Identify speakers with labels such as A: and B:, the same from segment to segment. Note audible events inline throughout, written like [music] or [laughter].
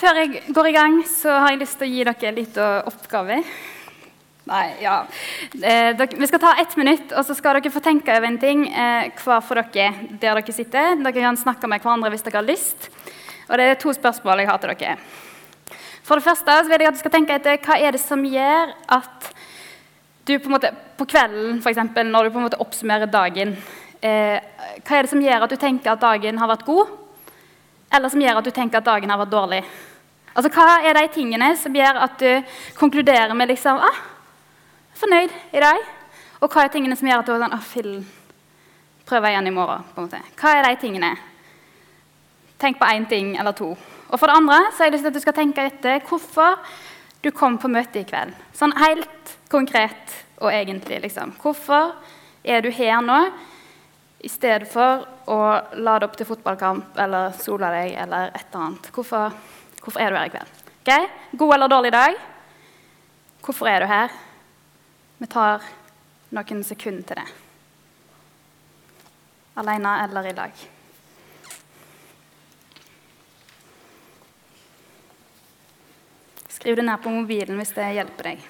A: Før jeg går i gang, så har jeg lyst til å gi dere en liten oppgave. Nei, ja. Eh, dere, vi skal ta ett minutt, og så skal dere få tenke over en ting eh, hver for dere der dere sitter. Dere kan snakke med hverandre hvis dere har lyst. Og det er to spørsmål jeg har til dere. For det første så vil jeg at du skal tenke etter hva er det som gjør at du på, en måte, på kvelden, eksempel, når du på en måte oppsummerer dagen eh, Hva er det som gjør at du tenker at dagen har vært god, eller som gjør at du tenker at dagen har vært dårlig? Altså, Hva er de tingene som gjør at du konkluderer med liksom ah, fornøyd i dag? Og hva er tingene som gjør at du er sånn ah, fillen, prøver igjen i morgen? på en måte. Hva er de tingene? Tenk på én ting eller to. Og for det andre så har jeg lyst til at du skal tenke etter hvorfor du kom på møte i kveld. Sånn helt konkret og egentlig, liksom. Hvorfor er du her nå i stedet for å lade opp til fotballkamp eller sole deg eller et eller annet? Hvorfor, hvorfor er du her i kveld? Okay? God eller dårlig dag? Hvorfor er du her? Vi tar noen sekunder til det. Alene eller i lag. Skriv det ned på mobilen hvis det hjelper deg.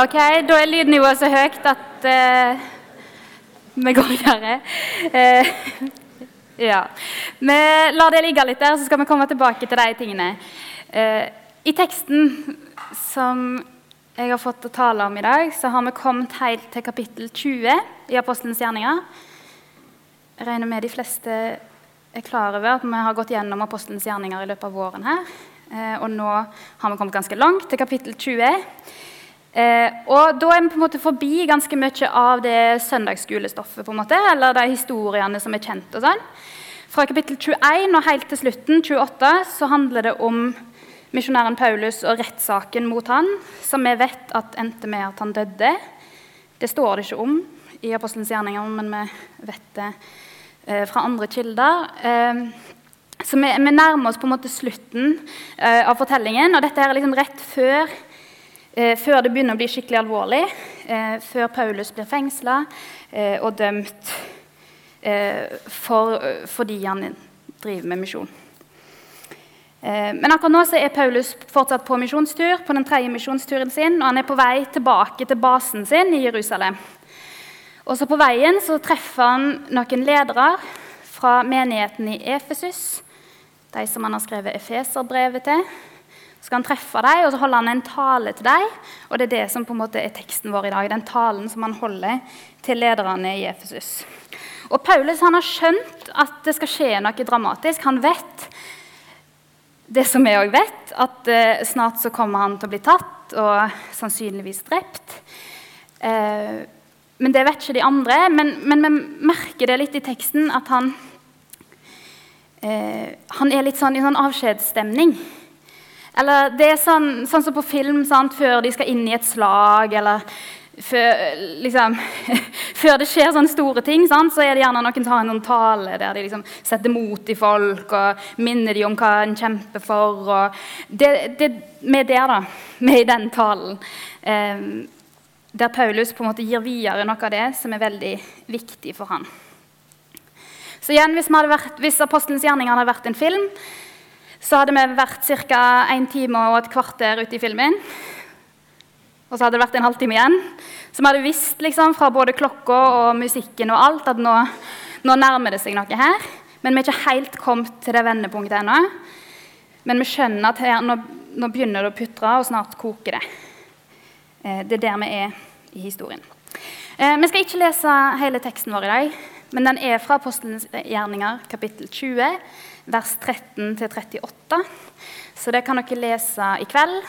A: Ok, Da er lydnivået så høyt at uh, vi går videre. Uh, [laughs] ja. Vi lar det ligge litt der, så skal vi komme tilbake til de tingene. Uh, I teksten som jeg har fått å tale om i dag, så har vi kommet helt til kapittel 20 i Apostelens gjerninger. Jeg regner med de fleste er klar over at vi har gått gjennom Apostelens gjerninger i løpet av våren her. Og nå har vi kommet ganske langt, til kapittel 20. Eh, og Da er vi på en måte forbi ganske mye av det søndagsskolestoffet, på en måte, eller de historiene som er kjent. og sånn. Fra kapittel 21 og helt til slutten, 28, så handler det om misjonæren Paulus og rettssaken mot han, som vi vet at endte med at han døde. Det står det ikke om i Apostelens gjerninger, men vi vet det eh, fra andre kilder. Eh, så vi, vi, nærmer oss på en måte slutten eh, av fortellingen, og dette er liksom rett før før det begynner å bli skikkelig alvorlig, eh, før Paulus blir fengsla eh, og dømt eh, for, fordi han driver med misjon. Eh, men akkurat nå er Paulus fortsatt på misjonstur, på den tredje misjonsturen sin, og han er på vei tilbake til basen sin i Jerusalem. Og så På veien så treffer han noen ledere fra menigheten i Efesus, de som han har skrevet Efeserbrevet til. Skal han treffe dem, og så holder han en tale til dem. Og det er det som på en måte er teksten vår i dag, den talen som han holder til lederne i Efesus. Og Paulus han har skjønt at det skal skje noe dramatisk. Han vet det som vi òg vet, at eh, snart så kommer han til å bli tatt og sannsynligvis drept. Eh, men det vet ikke de andre. Men, men, vi merker det litt i teksten at han, eh, han er litt sånn i sånn avskjedsstemning. Eller det er sånn, sånn som på film sant? før de skal inn i et slag, eller før, liksom, [laughs] før, det skjer sånne store ting, sant, så er det gjerne noen som har en tale der de liksom setter mot i folk og minner de om hva en kjemper for. Det, det, vi er der, da. Vi er i den talen. Eh, der Paulus på en måte gir videre noe av det som er veldig viktig for han. Så igjen, Hvis, vært, hvis Apostelens gjerninger hadde vært en film, så hadde vi vært ca. en time og et kvarter ute i filmen. Og så hadde det vært en halvtime igjen. Så vi hadde visst liksom, fra både klokka og musikken og alt at nå, nå, nærmer det seg noe her. Men vi er ikke helt kommet til det vendepunktet ennå. Men vi skjønner at her, nå, nå, begynner det å putre, og snart koker det. Eh, det er der vi er i historien. Eh, vi skal ikke lese hele teksten vår i dag, men den er fra Apostelens gjerninger, kapittel 20, vers 13-38. Så det kan dere lese i kveld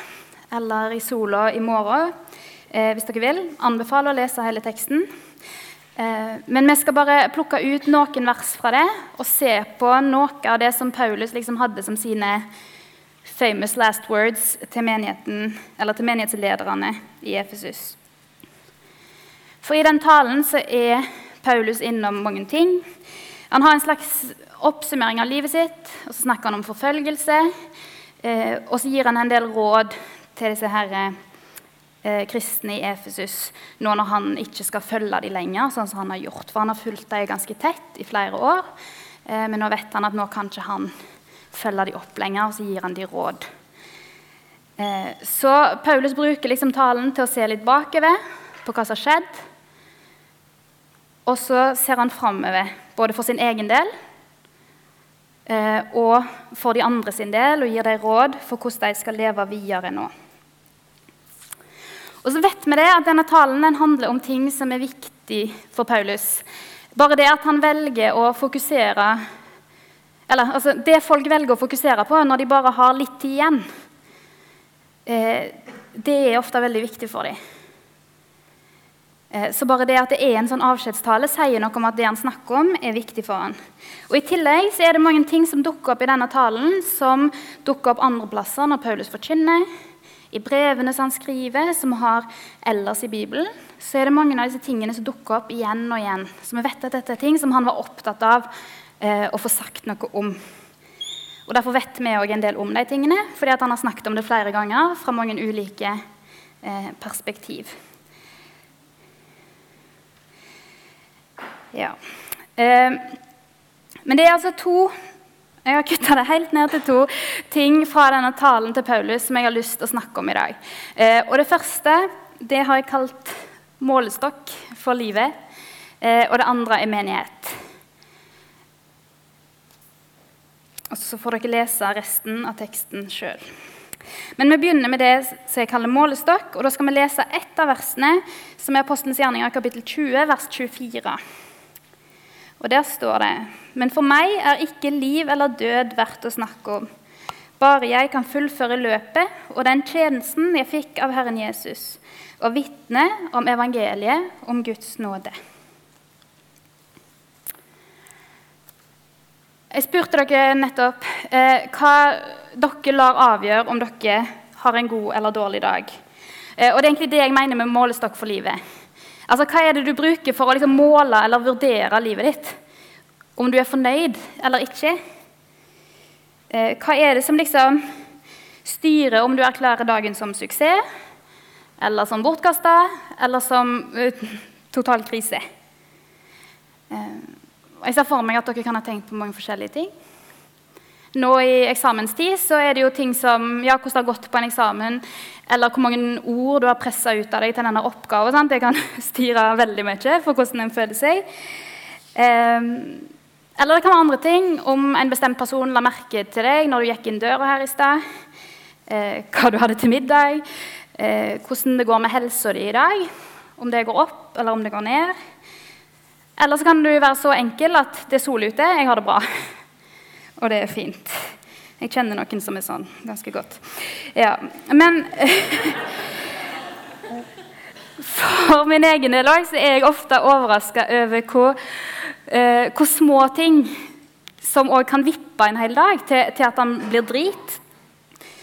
A: eller i sola i morgen eh, hvis dere vil. Anbefaler å lese hele teksten. Eh, men vi skal bare plukke ut noen vers fra det og se på noe av det som Paulus liksom hadde som sine famous last words til, menigheten, til menighetslederne i Efesus. For i den talen så er Paulus innom mange ting. Han har en slags oppsummering av livet sitt, og så snakker han om forfølgelse. Eh, og så gir han en del råd til disse her, eh, kristne i Efesus nå når han ikke skal følge dem lenger, sånn som han har gjort. For han har fulgt dem ganske tett i flere år, eh, men nå vet han at nå kan ikke han følge dem opp lenger, og så gir han dem råd. Eh, så Paulus bruker liksom talen til å se litt bakover på hva som har skjedd. Og så ser han framover, både for sin egen del og for de andre sin del, og gir dem råd for hvordan de skal leve videre nå. Og så vet vi det at Denne talen den handler om ting som er viktig for Paulus. Bare det at han velger å fokusere Eller altså, det folk velger å fokusere på når de bare har litt igjen, eh, det er ofte veldig viktig for dem. Eh, så bare det at det er en sånn avskjedstale, sier noe om at det han snakker om, er viktig for han. Og I tillegg så er det mange ting som dukker opp i denne talen, som dukker opp andre plasser når Paulus forkynner i brevene som han skriver, som har ellers i Bibelen, så er det mange av disse tingene som dukker opp igjen og igjen. Så vi vet at dette er ting som han var opptatt av eh, å få sagt noe om. Og Derfor vet vi òg en del om de tingene, fordi han har snakket om det flere ganger fra mange ulike eh, perspektiv. Ja. Eh, men det er altså to jeg har kutta det helt ned til to ting fra denne talen til Paulus som jeg har lyst til å snakke om i dag. Eh, og Det første det har jeg kalt målestokk for livet. Eh, og det andre er menighet. Og Så får dere lese resten av teksten sjøl. Men vi begynner med det som jeg kaller målestokk. og Da skal vi lese ett av versene, som er Apostelens gjerninger kapittel 20, vers 24. Og der står det Men for meg er ikke liv eller død verdt å snakke om. Bare jeg kan fullføre løpet og den tjenesten jeg fikk av Herren Jesus, og vitne om evangeliet, om Guds nåde. Jeg spurte dere nettopp eh, hva dere lar avgjøre om dere har en god eller dårlig dag. Eh, og Det er egentlig det jeg mener med målestokk for livet. Altså, Hva er det du bruker for å liksom måle eller vurdere livet ditt? Om du er fornøyd eller ikke? Eh, hva er det som liksom styrer om du erklærer dagen som suksess, eller som bortkasta, eller som uh, total krise? Eh, jeg ser for meg at dere kan ha tenkt på mange forskjellige ting. Nå i eksamenstid så er det jo ting som ja, hvordan det har gått på en eksamen, eller hvor mange ord du har pressa ut av deg til denne oppgaven. Sant? Det kan [laughs] styre veldig mye for hvordan en føler seg. Um, eller det kan være andre ting, om en bestemt person la merke til deg når du gikk inn døra her i stad, eh, hva du hadde til middag, eh, hvordan det går med helsa di i dag, om det går opp eller om det går ned. Eller så kan du være så enkel at det er sol ute, jeg har det bra. [laughs] Og det er fint. Jeg kjenner noen som er sånn ganske godt. Ja, Men [laughs] For min egen del òg er jeg ofte overraska over hvor, uh, hvor, små ting som òg kan vippe en hel dag til, til at han blir drit.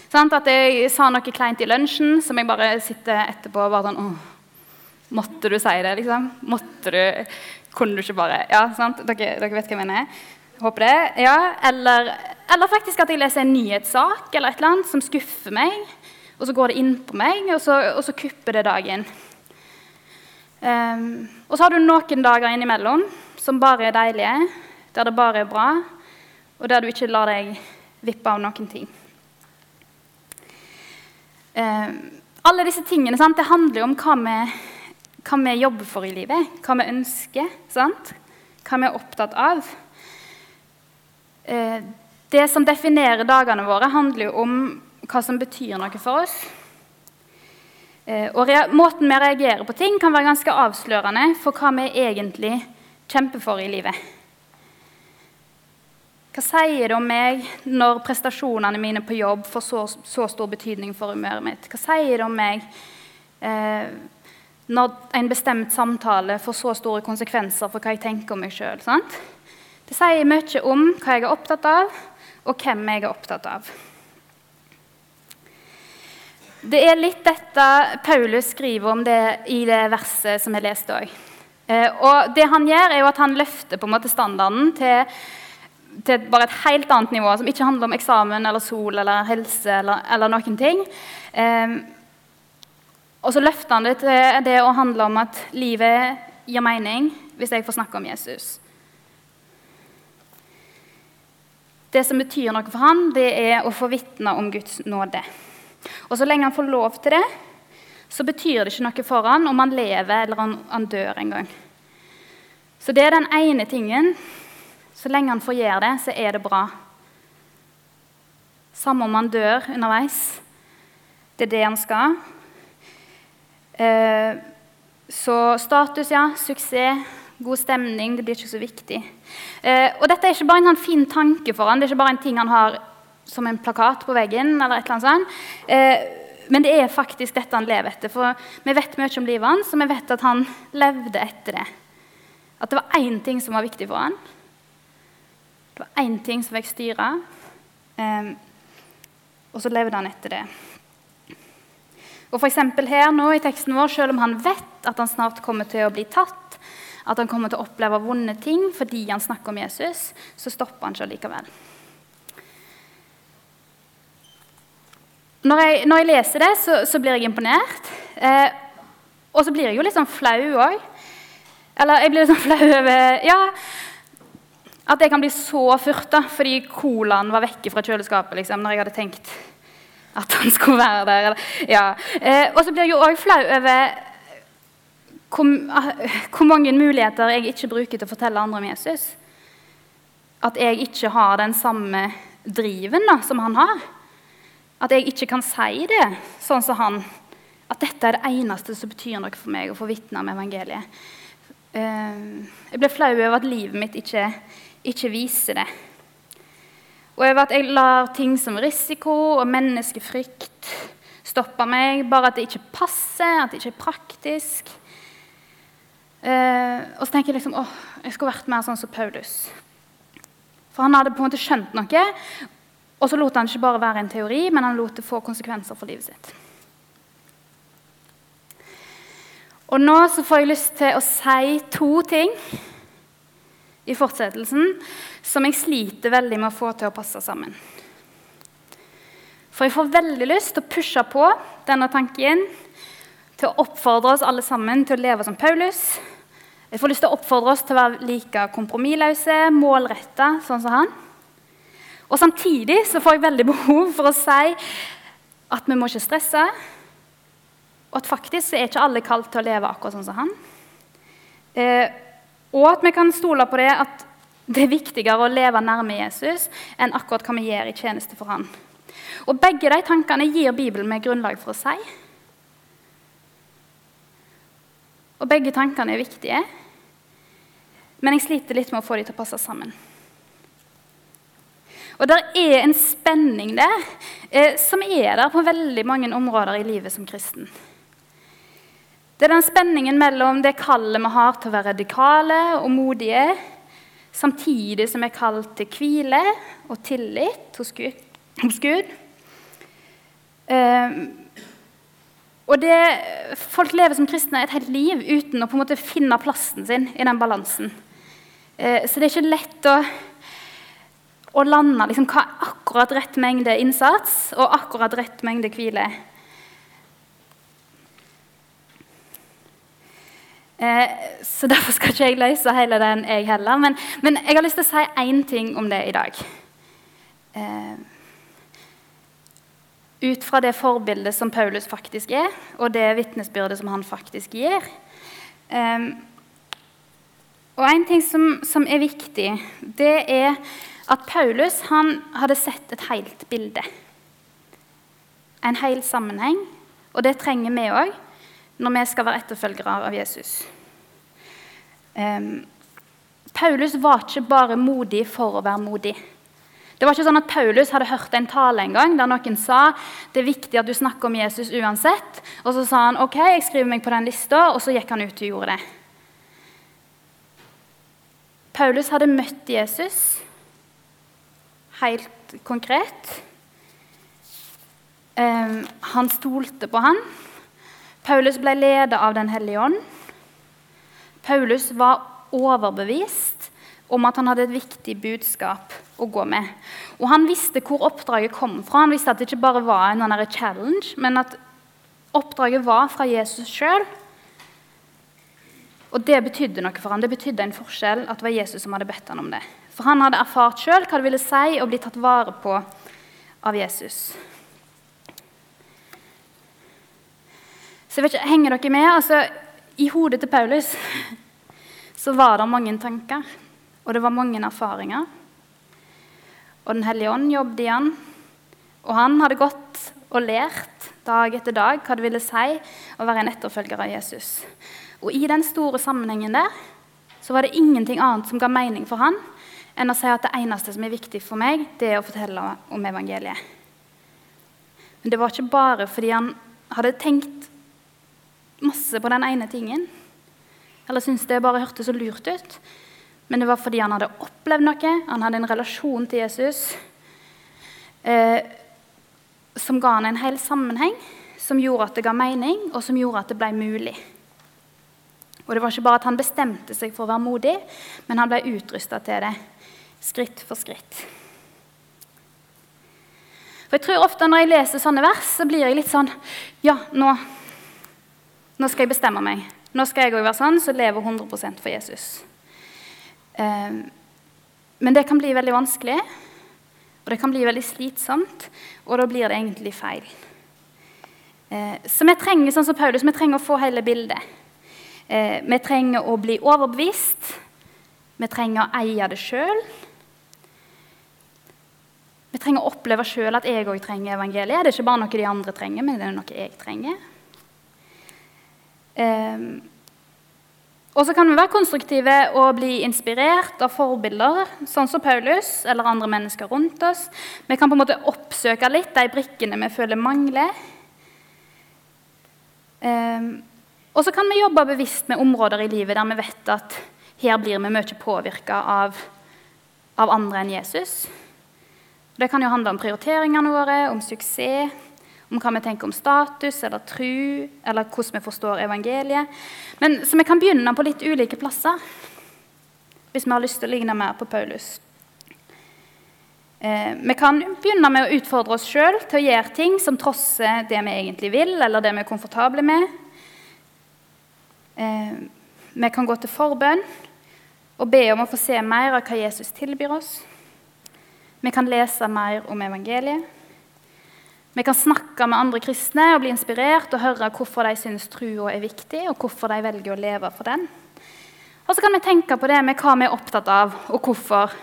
A: Sånn, at jeg sa noe kleint i lunsjen som jeg bare sitter etterpå og bare sånn Åh, Måtte du si det, liksom? Måtte du Kunne du ikke bare Ja, sant? Dere, dere vet hva jeg mener? Håper det. Ja, eller, eller, faktisk at jeg leser en nyhetssak eller et eller annet som skuffer meg, og så går det inn på meg, og så, og så kupper det dagen. Um, og så har du noen dager innimellom som bare er deilige, der det bare er bra, og der du ikke lar deg vippe av noen ting. Um, alle disse tingene sant, det handler jo om hva vi, hva vi, jobber for i livet, hva vi ønsker, sant? hva vi er opptatt av. Uh, det som definerer dagene våre, handler jo om hva som betyr noe for oss. Eh, og måten vi reagerer på ting, kan være ganske avslørende for hva vi egentlig kjemper for i livet. Hva sier det om meg når prestasjonene mine på jobb får så, så stor betydning for humøret mitt? Hva sier det om meg eh, når en bestemt samtale får så store konsekvenser for hva jeg tenker om meg sjøl? Det sier mye om hva jeg er opptatt av, og hvem jeg er opptatt av. Det er litt dette Paulus skriver om det i det verset som jeg leste òg. Eh, og det han gjør, er jo at han løfter på en måte standarden til, til bare et helt annet nivå, som ikke handler om eksamen eller sol eller helse eller, eller noen ting. Eh, og så løfter han det til det å handle om at livet gir mening hvis jeg får snakke om Jesus. Det som betyr noe for han, det er å få vitne om Guds nåde. Og så lenge han får lov til det, så betyr det ikke noe for han om han lever eller om han dør en gang. Så det er den ene tingen. Så lenge han får gjøre det, så er det bra. Samme om han dør underveis. Det er det han skal. Eh, så status, ja. Suksess. God stemning. Det blir ikke så viktig. Eh, og dette er ikke bare en sånn fin tanke for han, Det er ikke bare en ting han har som en plakat på veggen. eller et eller annet sånt. Eh, men det er faktisk dette han lever etter. For vi vet mye om livet hans, og vi vet at han levde etter det. At det var én ting som var viktig for han. Det var én ting som fikk styre. Eh, og så levde han etter det. Og f.eks. her nå i teksten vår, selv om han vet at han snart kommer til å bli tatt, at han kommer til å oppleve vonde ting fordi han snakker om Jesus, så stopper han ikke likevel. Når jeg, når jeg leser det, så, så, blir jeg imponert. Eh, og så blir jeg jo litt sånn flau òg. Eller jeg blir litt sånn [laughs] flau over ja, at jeg kan bli så furta fordi colaen var vekke fra kjøleskapet liksom, når jeg hadde tenkt at han skulle være der. Ja. eh, og så blir jeg jo òg flau over hvor, [laughs] hvor, mange muligheter jeg ikke bruker til å fortelle andre om Jesus. At jeg ikke har den samme driven da, som han har. At jeg ikke kan si det sånn som han. At dette er det eneste som betyr noe for meg å få vitne om evangeliet. Eh, jeg blir flau over at livet mitt ikke, ikke viser det. Og over at jeg lar ting som risiko og menneskefrykt stoppe meg. Bare at det ikke passer, at det ikke er praktisk. Eh, og så tenker jeg liksom åh, jeg skulle vært mer sånn som Paulus. For han hadde på en måte skjønt noe, og så lot han ikke bare være en teori, men han lot det få konsekvenser for livet sitt. Og nå så får jeg lyst til å si to ting i fortsettelsen som jeg sliter veldig med å få til å passe sammen. For jeg får veldig lyst til å pushe på denne tanken, til å oppfordre oss alle sammen til å leve som Paulus. Jeg får lyst til å oppfordre oss til å være like kompromissløse, målretta, sånn som han. Og Samtidig så får jeg veldig [laughs] behov for å si at vi må ikke stresse. Og at faktisk er ikke alle kalt til å leve akkurat sånn som han. Eh, og at vi kan stole på det at det er viktigere å leve nærme Jesus enn akkurat hva vi gjør i tjeneste for han. Og Begge de tankene gir Bibelen med grunnlag for å si. Og begge tankene er viktige, men jeg sliter litt med å få dem til å passe sammen. Og det er en spenning der eh, som er der på veldig mange områder i livet som kristen. Det er den spenningen mellom det kallet vi har til å være radikale og modige, samtidig som vi er kalt til hvile og tillit hos Gud. Hos Gud. Eh, Og det, Folk lever som kristne et helt liv uten å på en måte finne plassen sin i den balansen. Eh, så det er ikke lett å, å lande liksom, hva akkurat rett mengde innsats og akkurat rett mengde hvile. Eh, så Derfor skal ikke jeg løse hele den, jeg heller. Men, men jeg har lyst til å si én ting om det i dag. Eh, ut fra det forbildet som Paulus faktisk er, og det vitnesbyrdet som han faktisk gir. Um, og En ting som, som, er viktig, det er at Paulus hadde sett et helt bilde. En hel sammenheng. Og det trenger vi òg når vi skal være etterfølgere av Jesus. Um, Paulus var ikke bare modig for å være modig. Det var ikke sånn at Paulus hadde hørt en tale en gang der noen sa det er viktig at du snakker om Jesus uansett. Og så sa han ok, jeg skriver meg på den lista, og så gikk han ut og gjorde det. Paulus hadde møtt Jesus helt konkret. Um, han stolte på han. Paulus ble ledet av Den hellige ånd. Paulus var overbevist om at han hadde et viktig budskap å gå med. Og Han visste hvor oppdraget kom fra. Han visste at det ikke bare var en sånn challenge, men at oppdraget var fra Jesus sjøl. Og det betydde noe for han. Det betydde en forskjell at det var Jesus som hadde bedt han om det. For han hadde erfart sjøl hva det ville si å bli tatt vare på av Jesus. Så jeg vet ikke, Henger dere med? Altså, I hodet til Paulus så var det mange tanker, og det var mange erfaringer og Den hellige ånd jobbet i han. Og han hadde gått og lært dag etter dag hva det ville si å være en etterfølger av Jesus. Og i den store sammenhengen der så var det ingenting annet som ga mening for han enn å si at det eneste som er viktig for meg, det er å fortelle om evangeliet. Men det var ikke bare fordi han hadde tenkt masse på den ene tingen, eller syntes det bare hørtes så lurt ut. Men det var fordi han hadde opplevd noe, han hadde en relasjon til Jesus eh, som ga han en hel sammenheng, som gjorde at det ga mening, og som gjorde at det ble mulig. Og det var ikke bare at han bestemte seg for å være modig, men han ble utrusta til det, skritt for skritt. For jeg tror ofte Når jeg leser sånne vers, så blir jeg litt sånn Ja, nå, nå skal jeg bestemme meg. Nå skal jeg òg være sånn som så lever 100% for Jesus. Ehm, men det kan bli veldig vanskelig, og det kan bli veldig slitsomt, og da blir det egentlig feil. Ehm, så vi trenger sånn som Paulus, vi trenger å få hele bildet. Ehm, vi trenger å bli overbevist. Vi trenger å eie det sjøl. Vi trenger å oppleve sjøl at jeg òg trenger evangeliet. Det er ikke bare noe de andre trenger, men det er noe jeg trenger. Og så kan vi være konstruktive og bli inspirert av forbilder, sånn som Paulus eller andre mennesker rundt oss. Vi kan på en måte oppsøke litt de brikkene vi føler mangler. Um, og så kan vi jobbe bevisst med områder i livet der vi vet at her blir vi mye påvirka av, av andre enn Jesus. Det kan jo handle om prioriteringene våre, om suksess, om hva vi tenker om status eller tru, eller hvordan vi forstår evangeliet. Men, så vi kan begynne på litt ulike plasser hvis vi har lyst til å ligne mer på Paulus. Eh, vi kan begynne med å utfordre oss sjøl til å gjøre ting som trosser det vi egentlig vil, eller det vi er komfortable med. Eh, vi kan gå til forbønn og be om å få se mer av hva Jesus tilbyr oss. Vi kan lese mer om evangeliet. Vi kan snakke med andre kristne og bli inspirert og høre hvorfor de syns trua er viktig, og hvorfor de velger å leve for den. Og så kan vi tenke på det med hva vi er opptatt av, og hvorfor,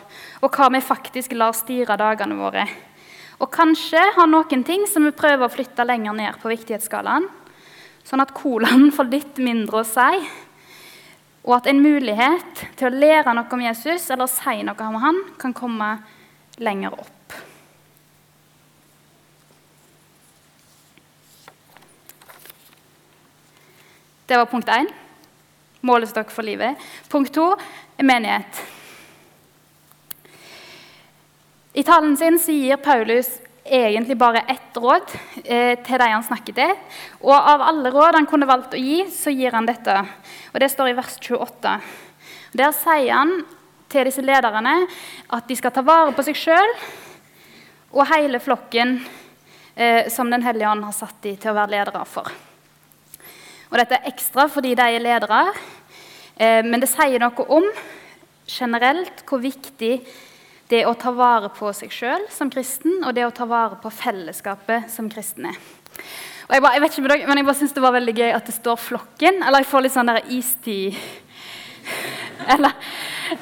A: og hva vi faktisk lar styre dagene våre. Og kanskje har noen ting som vi prøver å flytte lenger ned på viktighetsskalaen, sånn at colaen [laughs] får litt mindre å si, og at en mulighet til å lære noe om Jesus eller si noe om han kan komme lenger opp. Det var punkt én. Målestokk for livet. Punkt to menighet. I talen sin gir Paulus egentlig bare ett råd eh, til de han snakker til. Og av alle råd han kunne valgt å gi, så gir han dette. Og Det står i vers 28. Der sier han til disse lederne at de skal ta vare på seg sjøl og hele flokken eh, som Den hellige ånd har satt dem til å være ledere for. Og Dette er ekstra fordi de er ledere, eh, men det sier noe om generelt hvor viktig det er å ta vare på seg sjøl som kristen, og det å ta vare på fellesskapet som kristne. Og jeg, bare, jeg vet ikke med dere, men jeg bare syns det var veldig gøy at det står 'flokken'. Eller jeg får litt sånn der istid [laughs] Eller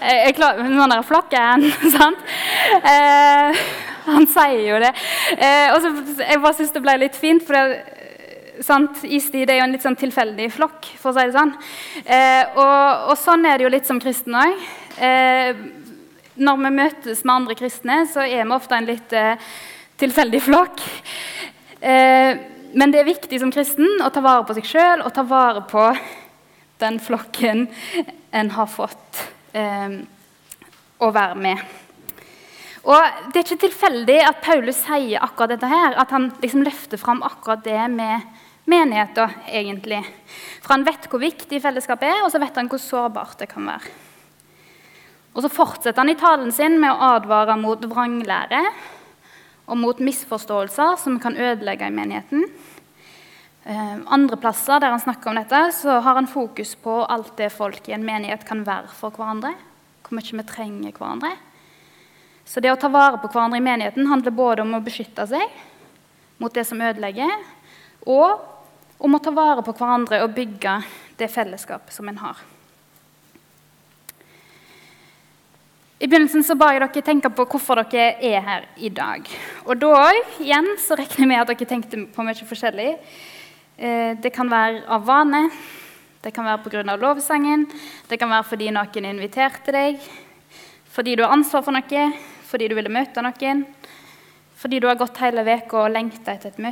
A: jeg klarer, Noen der 'flokken', [laughs] sant? Eh, han sier jo det. Eh, og så, Jeg bare syns det ble litt fint, for det, sant? istid er jo en litt sånn tilfeldig flokk, for å si det sånn. Eh, og, og, sånn er det jo litt som kristen òg når vi møtes med andre kristne, så er vi ofte en litt eh, tilfeldig flokk. Eh, men det er viktig som kristen å ta vare på seg sjøl og ta vare på den flokken en har fått eh, å være med. Og Det er ikke tilfeldig at Paulus sier akkurat dette her, at han liksom løfter fram akkurat det med menigheten, egentlig. For han vet hvor viktig fellesskapet er, og så vet han hvor sårbart det kan være. Og så fortsetter han i talen sin med å advare mot vranglære og mot misforståelser som kan ødelegge i menigheten. Eh, andre plasser der han snakker om dette, så har han fokus på alt det folk i en menighet kan være for hverandre. Hvor mye vi trenger hverandre. Så det å ta vare på hverandre i menigheten handler både om å beskytte seg mot det som ødelegger, og om å ta vare på hverandre og bygge det fellesskapet som en har. I begynnelsen så ba jeg dere tenke på hvorfor dere er her i dag. Og da igjen så regner jeg med at dere tenkte på mye forskjellig. Eh, det kan være av vane, det kan være pga. lovsangen, det kan være fordi noen inviterte deg, fordi du har ansvar for noe, fordi du ville møte noen, fordi du har gått hele uka og lengta etter et møte.